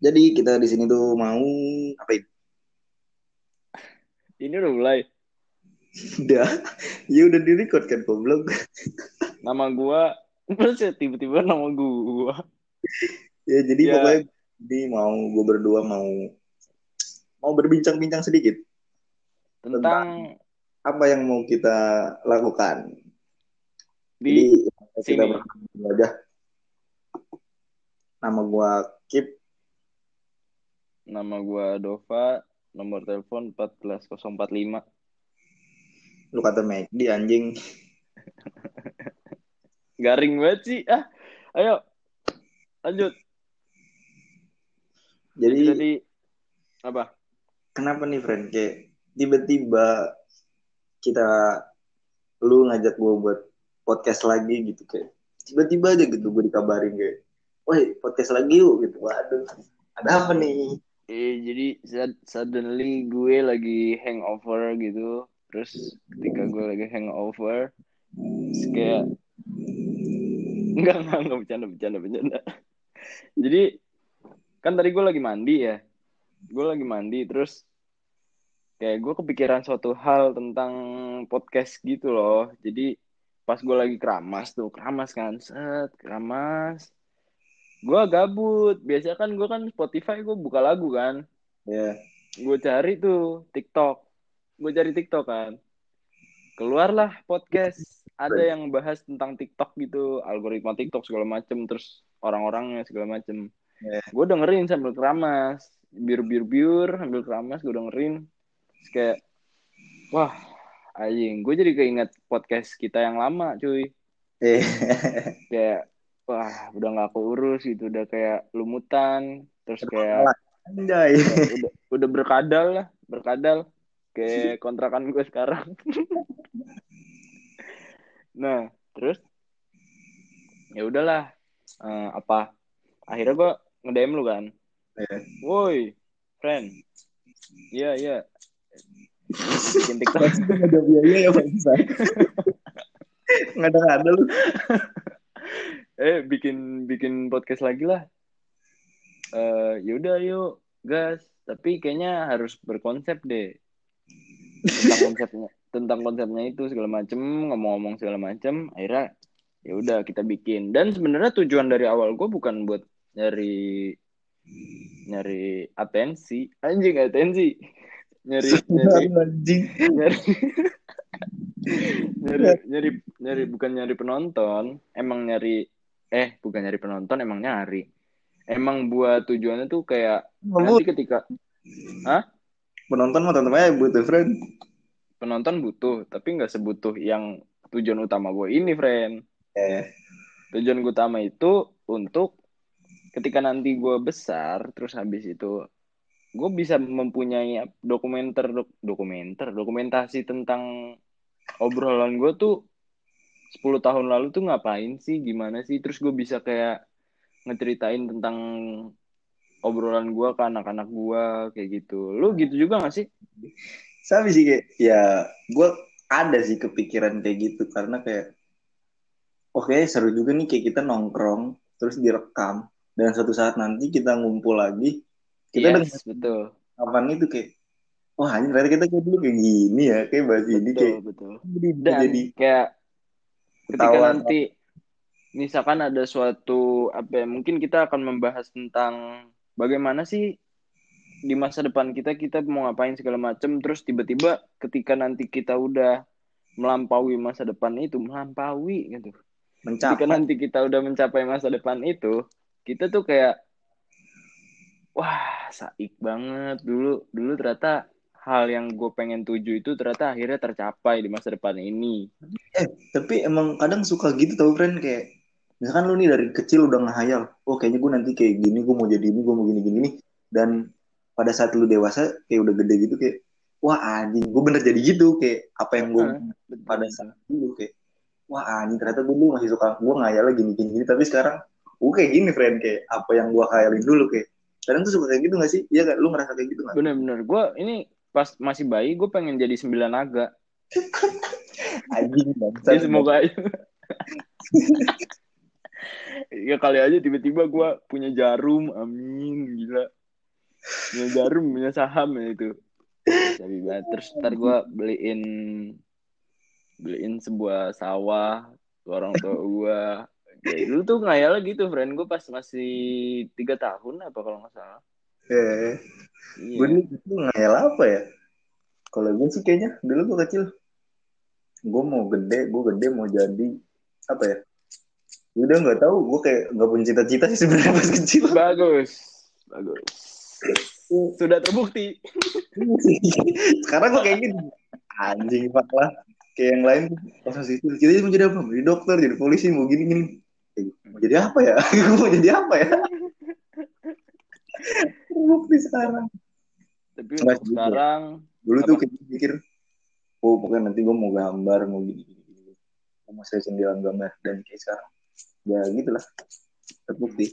Jadi kita di sini tuh mau apa ini? Ini udah mulai. Udah, ya udah di record kan goblok. Nama gua terus ya tiba-tiba nama gua. Ya jadi Ya. pokoknya di mau gue berdua mau mau berbincang-bincang sedikit Tentang apa yang mau kita lakukan. di Jadi kita sini. berkenalan aja. Nama gua Kip. Nama gua Dova, nomor telepon 14045. Lu kata McD anjing. Garing banget sih. Ah, ayo. Lanjut. Jadi Jadi apa? kenapa nih friend kayak tiba-tiba kita lu ngajak gue buat podcast lagi gitu kayak tiba-tiba aja gitu gue dikabarin kayak woi podcast lagi yuk gitu waduh ada apa nih Eh, jadi sud- suddenly gue lagi hangover gitu. Terus ketika gue lagi hangover, kayak enggak enggak enggak bercanda bercanda bercanda. Jadi kan tadi gue lagi mandi ya. Gue lagi mandi terus kayak gue kepikiran suatu hal tentang podcast gitu loh. Jadi pas gue lagi keramas tuh, keramas kan, set, keramas. Gue gabut. Biasanya kan gue kan Spotify gue buka lagu kan. Ya gue cari tuh TikTok. Gue cari TikTok kan. Keluarlah podcast. Ada yang bahas tentang TikTok gitu. Algoritma TikTok segala macem terus orang-orangnya segala macem. Ya. gue dengerin sambil keramas. Biur biur biur sambil keramas gue dengerin. Terus kayak wah anjing. Gue jadi keinget podcast kita yang lama cuy. Eh kayak wah udah nggak keurus gitu udah kayak lumutan terus kayak Ya, udah udah berkadal lah berkadal kayak kontrakan gue sekarang. Nah terus? Ya udahlah Eh, apa? Akhirnya gue nge-DM lu kan? Ya. woi friend. Iya iya. Bikin TikTok. Nggak ada biaya ya bangsa nggak ada ada lu eh bikin bikin podcast lagi lah. Eh yaudah yuk gas. Tapi kayaknya harus berkonsep deh. Tentang konsepnya tentang konsepnya itu segala macem ngomong-ngomong segala macem. Akhirnya ya udah kita bikin. Dan sebenarnya tujuan dari awal gue bukan buat nyari nyari atensi. Anjing atensi. Nyari nyari anjing. nyari nyari nyari nyari bukan nyari penonton. Emang nyari eh bukan nyari penonton emang nyari. Emang buat tujuannya tuh kayak nanti ketika penonton mah tetap aja butuh friend. Penonton butuh tapi nggak sebutuh yang tujuan utama gue ini friend. Eh. Tujuan gue utama itu untuk ketika nanti gue besar terus habis itu gue bisa mempunyai dokumenter dok- dokumenter dokumentasi tentang obrolan gue tuh 10 tahun lalu tuh ngapain sih? Gimana sih? Terus gue bisa kayak ngeceritain tentang obrolan gue ke anak-anak gue kayak gitu. Lu gitu juga gak sih? Sama sih kayak ya gue ada sih kepikiran kayak gitu. Karena kayak oke seru juga nih kayak kita nongkrong terus direkam. Dan suatu saat nanti kita ngumpul lagi kita yes, betul. kapan itu kayak wah anjing ternyata kita kayak dulu kayak gini ya kayak bahas ini betul kayak betul dan jadi kayak ketika ketawa. nanti misalkan ada suatu apa ya, mungkin kita akan membahas tentang bagaimana sih di masa depan kita kita mau ngapain segala macem. Terus tiba-tiba ketika nanti kita udah melampaui masa depan itu melampaui gitu. Ketika mencapai. nanti kita udah mencapai masa depan itu kita tuh kayak wah saik banget. Dulu dulu ternyata hal yang gue pengen tuju itu ternyata akhirnya tercapai di masa depan ini tapi emang kadang suka gitu tau friend kayak misalkan lu nih dari kecil udah ngehayal oh kayaknya gue nanti kayak gini gue mau jadi ini gue mau gini gini nih dan pada saat lu dewasa kayak udah gede gitu kayak wah anjing gue bener jadi gitu kayak apa yang gue Betul, pada saat dulu kayak wah anjing ternyata gue dulu masih suka gue ngayalnya gini gini gini tapi sekarang gue kayak gini friend kayak apa yang gue khayalin dulu kayak kadang tuh suka kayak gitu gak sih? Iya kan lu ngerasa kayak gitu gak bener-bener gue ini pas masih bayi gue pengen jadi sembilan naga anjing bangsa ya semoga aja. Ya kali aja tiba-tiba gue punya jarum amin gila. Punya jarum punya saham ya itu. Tapi banget terus ntar gue beliin beliin sebuah sawah orang tua gue ya dulu tuh ngayal gitu friend gue pas masih tiga tahun apa kalau nggak salah. Eh, iya. gue itu ngayal apa ya? Kalau gue sih kayaknya dulu gue kecil, gue mau gede, gue gede mau jadi apa ya? Ya Udah nggak tahu, gue kayak nggak punya cita-cita sih sebenarnya pas kecil. bagus bagus sudah terbukti Sekarang gue kayak gini, anjing pak lah. Kayak yang lain pas masih kecil, kita mau jadi apa? Jadi dokter, jadi polisi, mau gini gini. Eh, Mau jadi apa ya? gue mau jadi apa ya? Terbukti sekarang. tapi untuk gitu. sekarang dulu tuh kayak mikir oh pokoknya nanti gue mau gambar mau gini gini gini gue mau selesin dalam gambar dan kayak sekarang. Ya gitulah. Terbukti.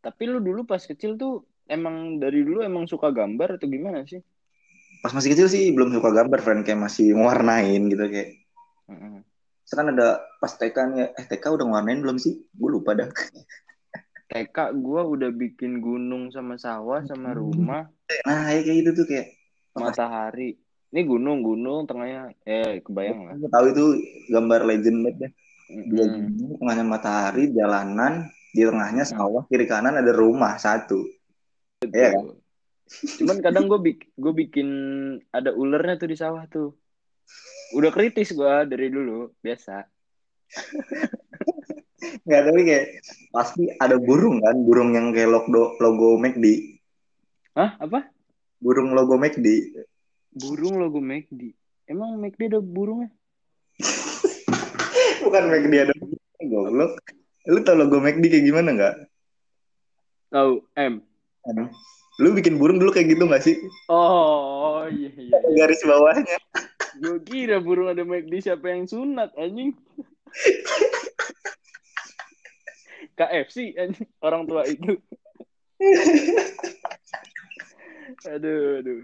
Tapi lu dulu pas kecil tuh emang dari dulu emang suka gambar atau gimana sih? Pas masih kecil sih belum suka gambar friend. Kayak masih mewarnain gitu kayak. Heeh. sekarang ada pas TK nih eh TK udah ngewarnain belum sih? Gue lupa dah. TK gue udah bikin gunung sama sawah sama rumah. Nah ya kayak gitu tuh kayak. Matahari ini gunung gunung tengahnya. Eh kebayang lah. Tahu itu gambar legend banget deh. Dua Mm. gunung tengahnya matahari jalanan di tengahnya sawah kiri kanan ada rumah satu. Iya. Kan? cuman kadang gue bik gue bikin ada ulernya tuh di sawah tuh. Udah kritis gue dari dulu biasa. Nggak tapi kayak pasti ada burung kan burung yang kayak logo logo McD. Hah? Apa? Burung logo McD burung logo McD emang McD ada burungnya? Bukan McD ada goblok. Lu tau logo McD kayak gimana nggak? Tahu M. Lu bikin burung dulu kayak gitu nggak sih? Oh iya iya garis bawahnya. Gue kira burung ada McD siapa yang sunat anjing. KFC anjing orang tua itu. Aduh aduh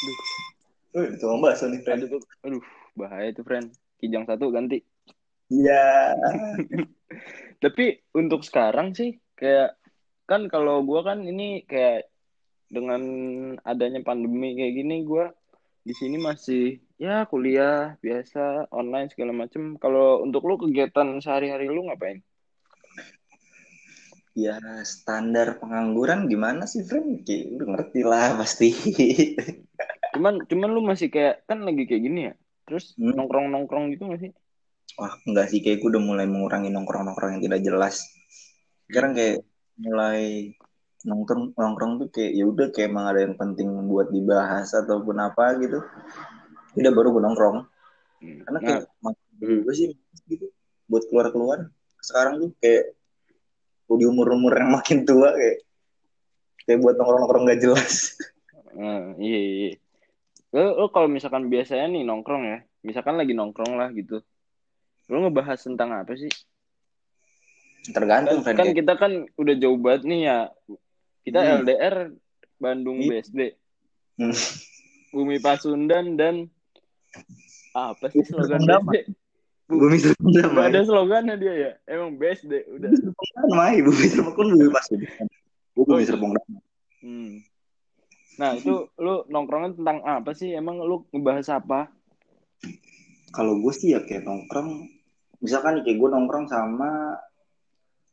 Wih, tukang bakso nih friend aduh aduh bahaya tuh friend kijang satu ganti. Iya. Tapi untuk sekarang sih kayak kan kalau gue kan ini kayak dengan adanya pandemi kayak gini gue di sini masih ya kuliah biasa online segala macem. Kalau untuk lu kegiatan sehari-hari lu ngapain ya standar pengangguran gimana sih friend udah ngerti lah pasti. Cuman cuman lu masih kayak kan lagi kayak gini ya? Terus Hmm. nongkrong nongkrong gitu gak sih? Wah enggak sih kayak gue udah mulai mengurangi nongkrong nongkrong yang tidak jelas. Sekarang kayak mulai nongkrong nongkrong tuh kayak ya udah kayak emang ada yang penting buat dibahas ataupun apa gitu udah baru gue nongkrong. Hmm. karena nah. kayak makin gue sih gitu buat keluar keluar sekarang tuh kayak di umur umur yang makin tua kayak kayak buat nongkrong nongkrong gak jelas nah, iya iya lu, lu kalau misalkan biasanya nih nongkrong ya misalkan lagi nongkrong lah gitu lu ngebahas tentang apa sih tergantung kan, kan kita kan udah jauh banget nih ya kita Hmm. LDR Bandung Iya. BSD Hmm. Bumi Pasundan dan apa sih slogan. BSD bumi Gak terpendam ada slogannya dia ya. Emang BSD udah. Damai bumi terpendam bumi gue Oh, bumi iya. serpong damai hmm. nah itu lu nongkrongnya tentang apa sih? Emang lu ngebahas apa? Kalau gue sih ya kayak nongkrong. Misalkan nih kayak gue nongkrong sama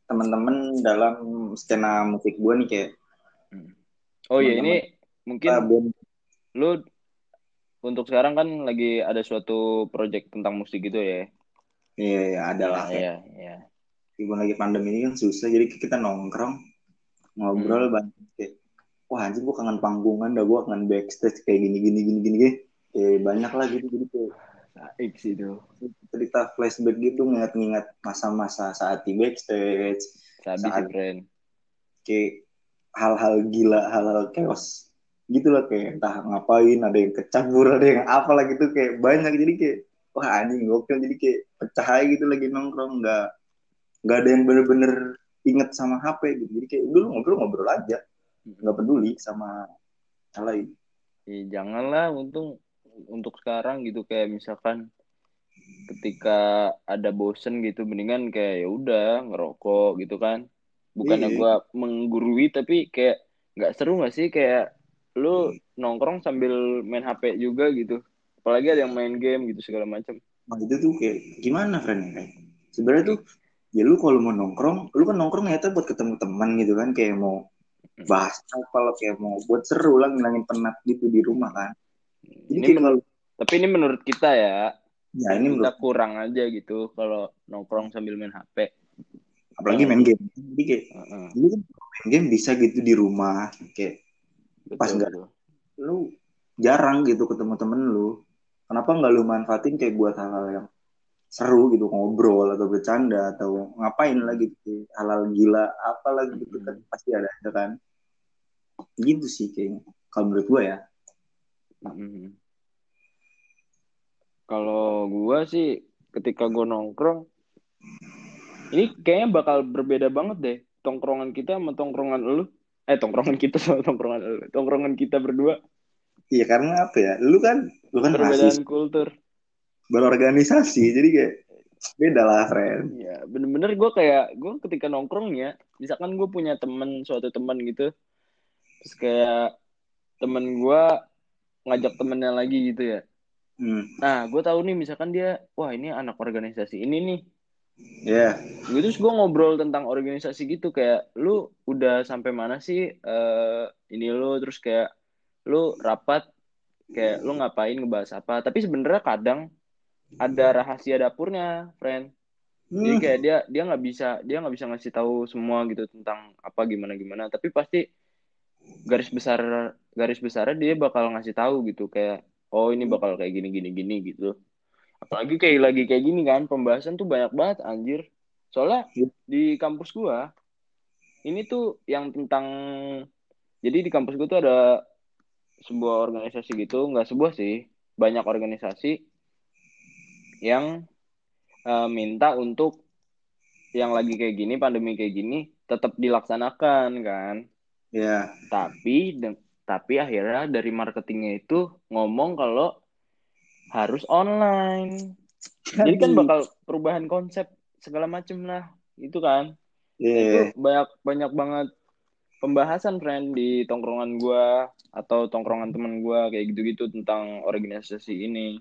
teman-teman dalam skena musik gue nih kayak oh iya ini mungkin ah, band lu untuk sekarang kan lagi ada suatu project tentang musik gitu ya iya iya ada lah kayak iya iya. Lagi pandemi ini kan susah jadi kita nongkrong ngobrol Hmm. banyak kayak wah anjing gue kangen panggungan dah gue kangen backstage kayak gini gini gini gini gini kayak banyak lah gitu jadi kayak Baik sih itu. cerita flashback gitu ngingat-ngingat masa-masa saat di backstage sih Saat- friend kayak hal-hal gila hal-hal chaos gitu lah kayak entah ngapain ada yang kecabur ada yang apalah gitu kayak banyak jadi kayak wah anjing gokil. Jadi kayak pecah aja gitu lagi nongkrong. Nggak nggak ada yang bener-bener inget sama HP gitu. Jadi kayak dulu ngobrol-ngobrol aja. Nggak peduli sama hal lain. Ya, janganlah. Untung untuk sekarang gitu. Kayak misalkan ketika ada bosen gitu mendingan kayak ya udah ngerokok gitu kan. Bukannya Iya. gua menggurui tapi kayak nggak seru nggak sih? Kayak lu nongkrong sambil main HP juga gitu apalagi ada yang main game gitu segala macam. Nah, itu tuh kayak gimana friend kayak sebenarnya tuh ya lu kalau mau nongkrong lu kan nongkrong ternyata buat ketemu teman gitu kan kayak mau bahas apa lo kayak mau buat seru lah ngilangin penat gitu di rumah kan. Jadi ini kalau tapi ini menurut kita ya ya ini kita menurut kurang aja gitu kalau nongkrong sambil main HP apalagi main game. Jadi kayak Heeh, ini kan main game bisa gitu di rumah kayak Pas betul, nggak- betul. lu jarang gitu ketemu temen lu kenapa nggak lu manfaatin kayak buat hal-hal yang seru gitu ngobrol atau bercanda atau ngapain lah gitu halal gila apalah gitu kan pasti ada aja kan gitu sih kayaknya kalau menurut gua ya Mhm. Kalau gua sih ketika gua nongkrong ini kayaknya bakal berbeda banget deh tongkrongan kita sama tongkrongan lu. Eh tongkrongan kita sama tongkrongan lu. Tongkrongan kita berdua iya karena apa ya lu kan lu kan perbedaan mahasiswa kultur. berorganisasi jadi kayak beda lah friend Ya, bener-bener gua kayak gua ketika nongkrong ya, misalkan gue punya temen suatu teman gitu, terus kayak temen gua ngajak temennya lagi gitu ya. hmm. Nah, gue tahu nih misalkan dia, wah ini anak organisasi ini nih, ya Gue terus gue ngobrol tentang organisasi gitu kayak lu udah sampai mana sih eh ini lu terus kayak lu rapat kayak lu ngapain ngebahas apa? Tapi sebenarnya kadang ada rahasia dapurnya friend. Jadi Hmm. kayak dia dia nggak bisa dia nggak bisa ngasih tahu semua gitu tentang apa gimana gimana. Tapi pasti garis besar garis besarnya dia bakal ngasih tahu gitu. Kayak oh ini bakal kayak gini gini gini gitu. Apalagi kayak lagi kayak gini kan pembahasan tuh banyak banget anjir. Soalnya Iya. di kampus gua ini tuh yang tentang jadi di kampus gua tuh ada sebuah organisasi gitu nggak sebuah sih. Banyak organisasi yang eh, minta untuk yang lagi kayak gini pandemi kayak gini tetap dilaksanakan kan? Ya tapi de- tapi akhirnya dari marketingnya itu ngomong kalau harus online. Jadi kan bakal perubahan konsep segala macem lah itu kan? Iya. itu banyak banyak banget pembahasan friend di tongkrongan gua atau tongkrongan teman gua kayak gitu-gitu tentang organisasi ini.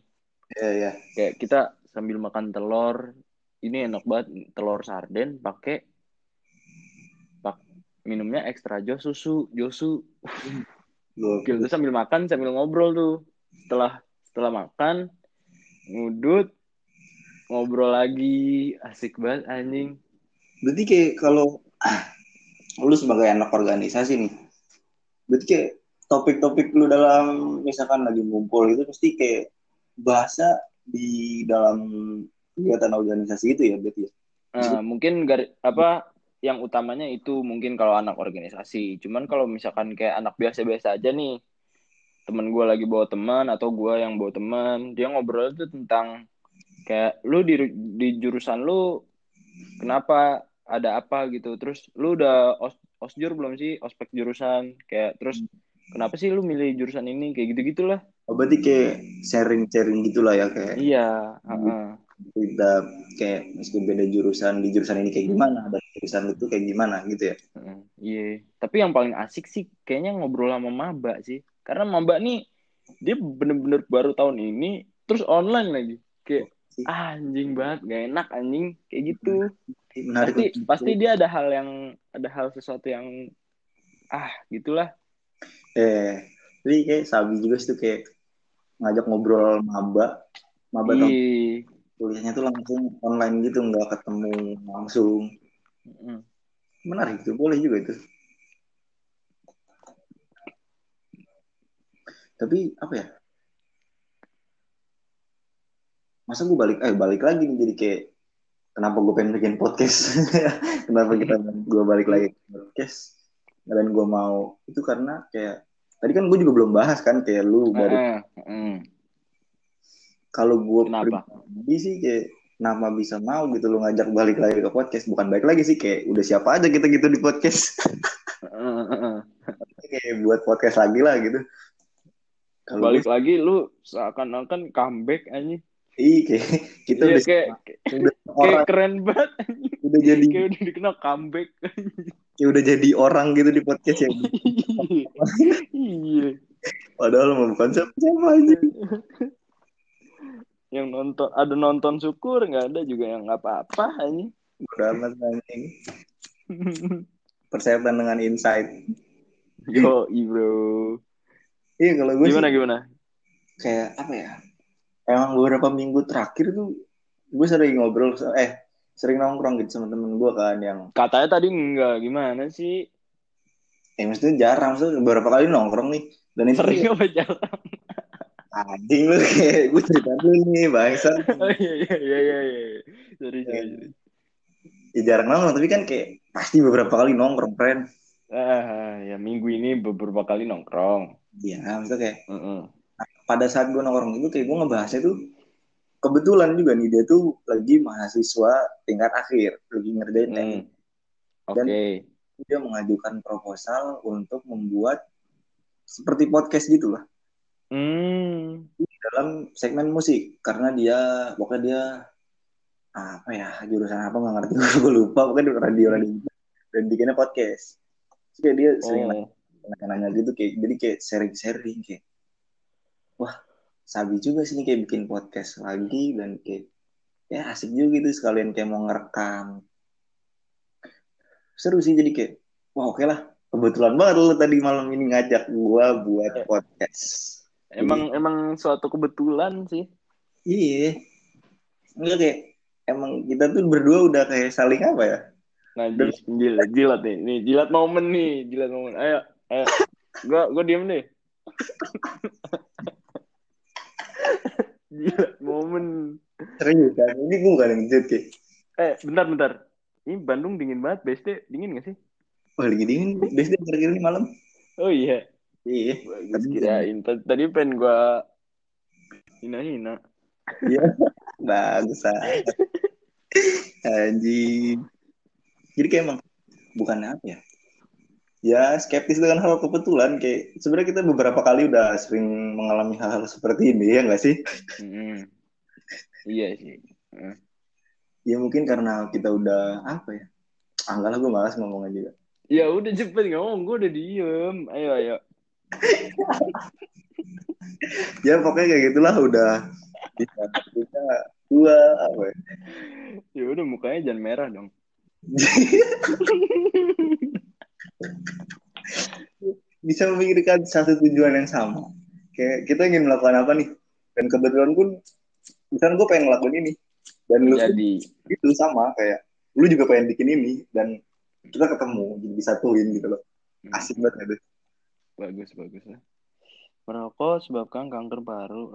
Iya, iya. kayak kita sambil makan telur ini enak banget telur sarden pakai pak minumnya ekstra jos susu josu Gokil. Terus sambil makan sambil ngobrol tuh. Setelah setelah makan ngudut ngobrol lagi. Asik banget anjing. Berarti kayak kalau lu sebagai anak organisasi nih, berarti kayak topik-topik lu dalam misalkan lagi ngumpul itu pasti kayak bahasa di dalam kegiatan organisasi itu ya berarti ya. Nah, mungkin gari, apa yang utamanya itu mungkin kalau anak organisasi. Cuman kalau misalkan kayak anak biasa-biasa aja nih, temen gue lagi bawa teman atau gue yang bawa teman, dia ngobrol itu tentang kayak lu di di jurusan lu kenapa ada apa gitu. Terus lu udah os, osjur belum sih ospek jurusan? Kayak terus kenapa sih lu milih jurusan ini? Kayak gitu-gitulah. Oh, berarti kayak sharing-sharing gitulah ya kayak Iya, heeh. kita kayak meskipun beda jurusan di jurusan ini kayak gimana dan jurusan itu kayak gimana gitu ya. Heeh, Iya, tapi yang paling asik sih kayaknya ngobrol sama maba sih. Karena maba nih dia bener-bener baru tahun ini terus online lagi. Kayak ah, anjing banget, gak enak anjing kayak gitu. Menarik Pasti untuk- pasti dia ada hal yang ada hal sesuatu yang ah, gitulah. eh jadi kayak Sabi juga sih tuh kayak ngajak ngobrol maba. Maba tuh kuliahnya tuh langsung online gitu nggak ketemu langsung. Menarik tuh boleh juga itu. Tapi apa ya masa gue balik eh balik lagi nih jadi kayak kenapa gue pengen bikin podcast? Kenapa kita gue balik lagi ke podcast? Dan gue mau itu karena kayak tadi kan gue juga belum bahas kan kayak lu baru kalau gue pribadi sih kayak nama bisa mau gitu lu ngajak balik lagi ke podcast? Bukan balik lagi sih kayak udah siapa aja kita gitu di podcast. Kayak buat podcast lagi lah gitu. Kalau Balik lagi lu seakan-akan comeback anjing. Ih, kayak kita Iya udah, kayak udah kayak orang keren banget. udah jadi kayak udah dikenal comeback. kayak udah jadi orang gitu di podcast ya. iya. Padahal mau bukan siapa siapa aja. Yang nonton ada nonton syukur nggak ada juga yang nggak apa-apa ini. Udah amat anjing. Persetan dengan insight. Yo, bro. Iya kalau gue Gimana sih gimana? kayak apa ya? Emang beberapa minggu terakhir tuh gue sering ngobrol eh sering nongkrong gitu sama temen gue kan yang Katanya tadi enggak gimana sih? ya maksudnya jarang maksudnya beberapa kali nongkrong nih dan itu Sering apa jarang? anjing lu kayak gue cerita dulu nih bangsa Oh iya iya iya iya. iya. Sorry, sorry, sorry. ya jarang nongkrong tapi kan kayak pasti beberapa kali nongkrong friend Ah, ya minggu ini beberapa kali nongkrong. Iya maksudnya kayak Heeh. Pada saat gue nongkrong itu kayak gue ngebahasnya tuh kebetulan juga nih dia tuh lagi mahasiswa tingkat akhir lagi ngerjain Hmm. teknik Oke. dia mengajukan proposal untuk membuat seperti podcast gitu lah Hmm. dalam segmen musik karena dia pokoknya dia apa ya jurusan apa nggak ngerti gue lupa pokoknya di radio radio dan bikinnya podcast kayak dia sering Oh. nanya-nanya gitu kayak jadi kayak sharing-sharing kayak wah sabi juga sih nih kayak bikin podcast lagi dan kayak ya asik juga gitu sekalian kayak mau ngerekam seru sih jadi kayak wah oke lah kebetulan banget lo tadi malam ini ngajak gua buat podcast Emang emang suatu kebetulan sih. iya enggak kayak emang kita tuh berdua udah kayak saling apa ya Nah, jilat, jilat, jilat nih. Nih, jilat momen nih, jilat momen. Ayo, ayo. Gua gua diem deh. jilat momen. serius kan ini gua bukan yang ngejut kayak Eh, bentar, bentar. Ini Bandung dingin banget, BSD. Dingin gak sih? wah lagi dingin biasanya terakhir ini malam Oh iya. iya Bagus kirain. Tadi pengen gua hina-hina. Iya, bagus ah. Anjing. Jadi kayak emang bukan apa ya? Ya skeptis dengan hal kebetulan kayak sebenarnya kita beberapa kali udah sering mengalami hal-hal seperti ini ya nggak sih? Iya sih. Ya mungkin karena kita udah apa ya? Ah enggak lah gue malas ngomongnya juga. Ya udah cepet ngomong, gua udah diem. Ayo, ayo. Ya pokoknya kayak gitulah udah bisa kita dua apa ya? Ya udah mukanya jangan merah dong. bisa memikirkan satu tujuan yang sama. Kayak kita ingin melakukan apa nih? Dan kebetulan pun misalnya gue pengen ngelakuin ini dan lu Jadi itu sama kayak lu juga pengen bikin ini dan kita ketemu jadi disatuin gitu loh asik banget gitu bagus bagus lah. Merokok sebabkan kanker paru.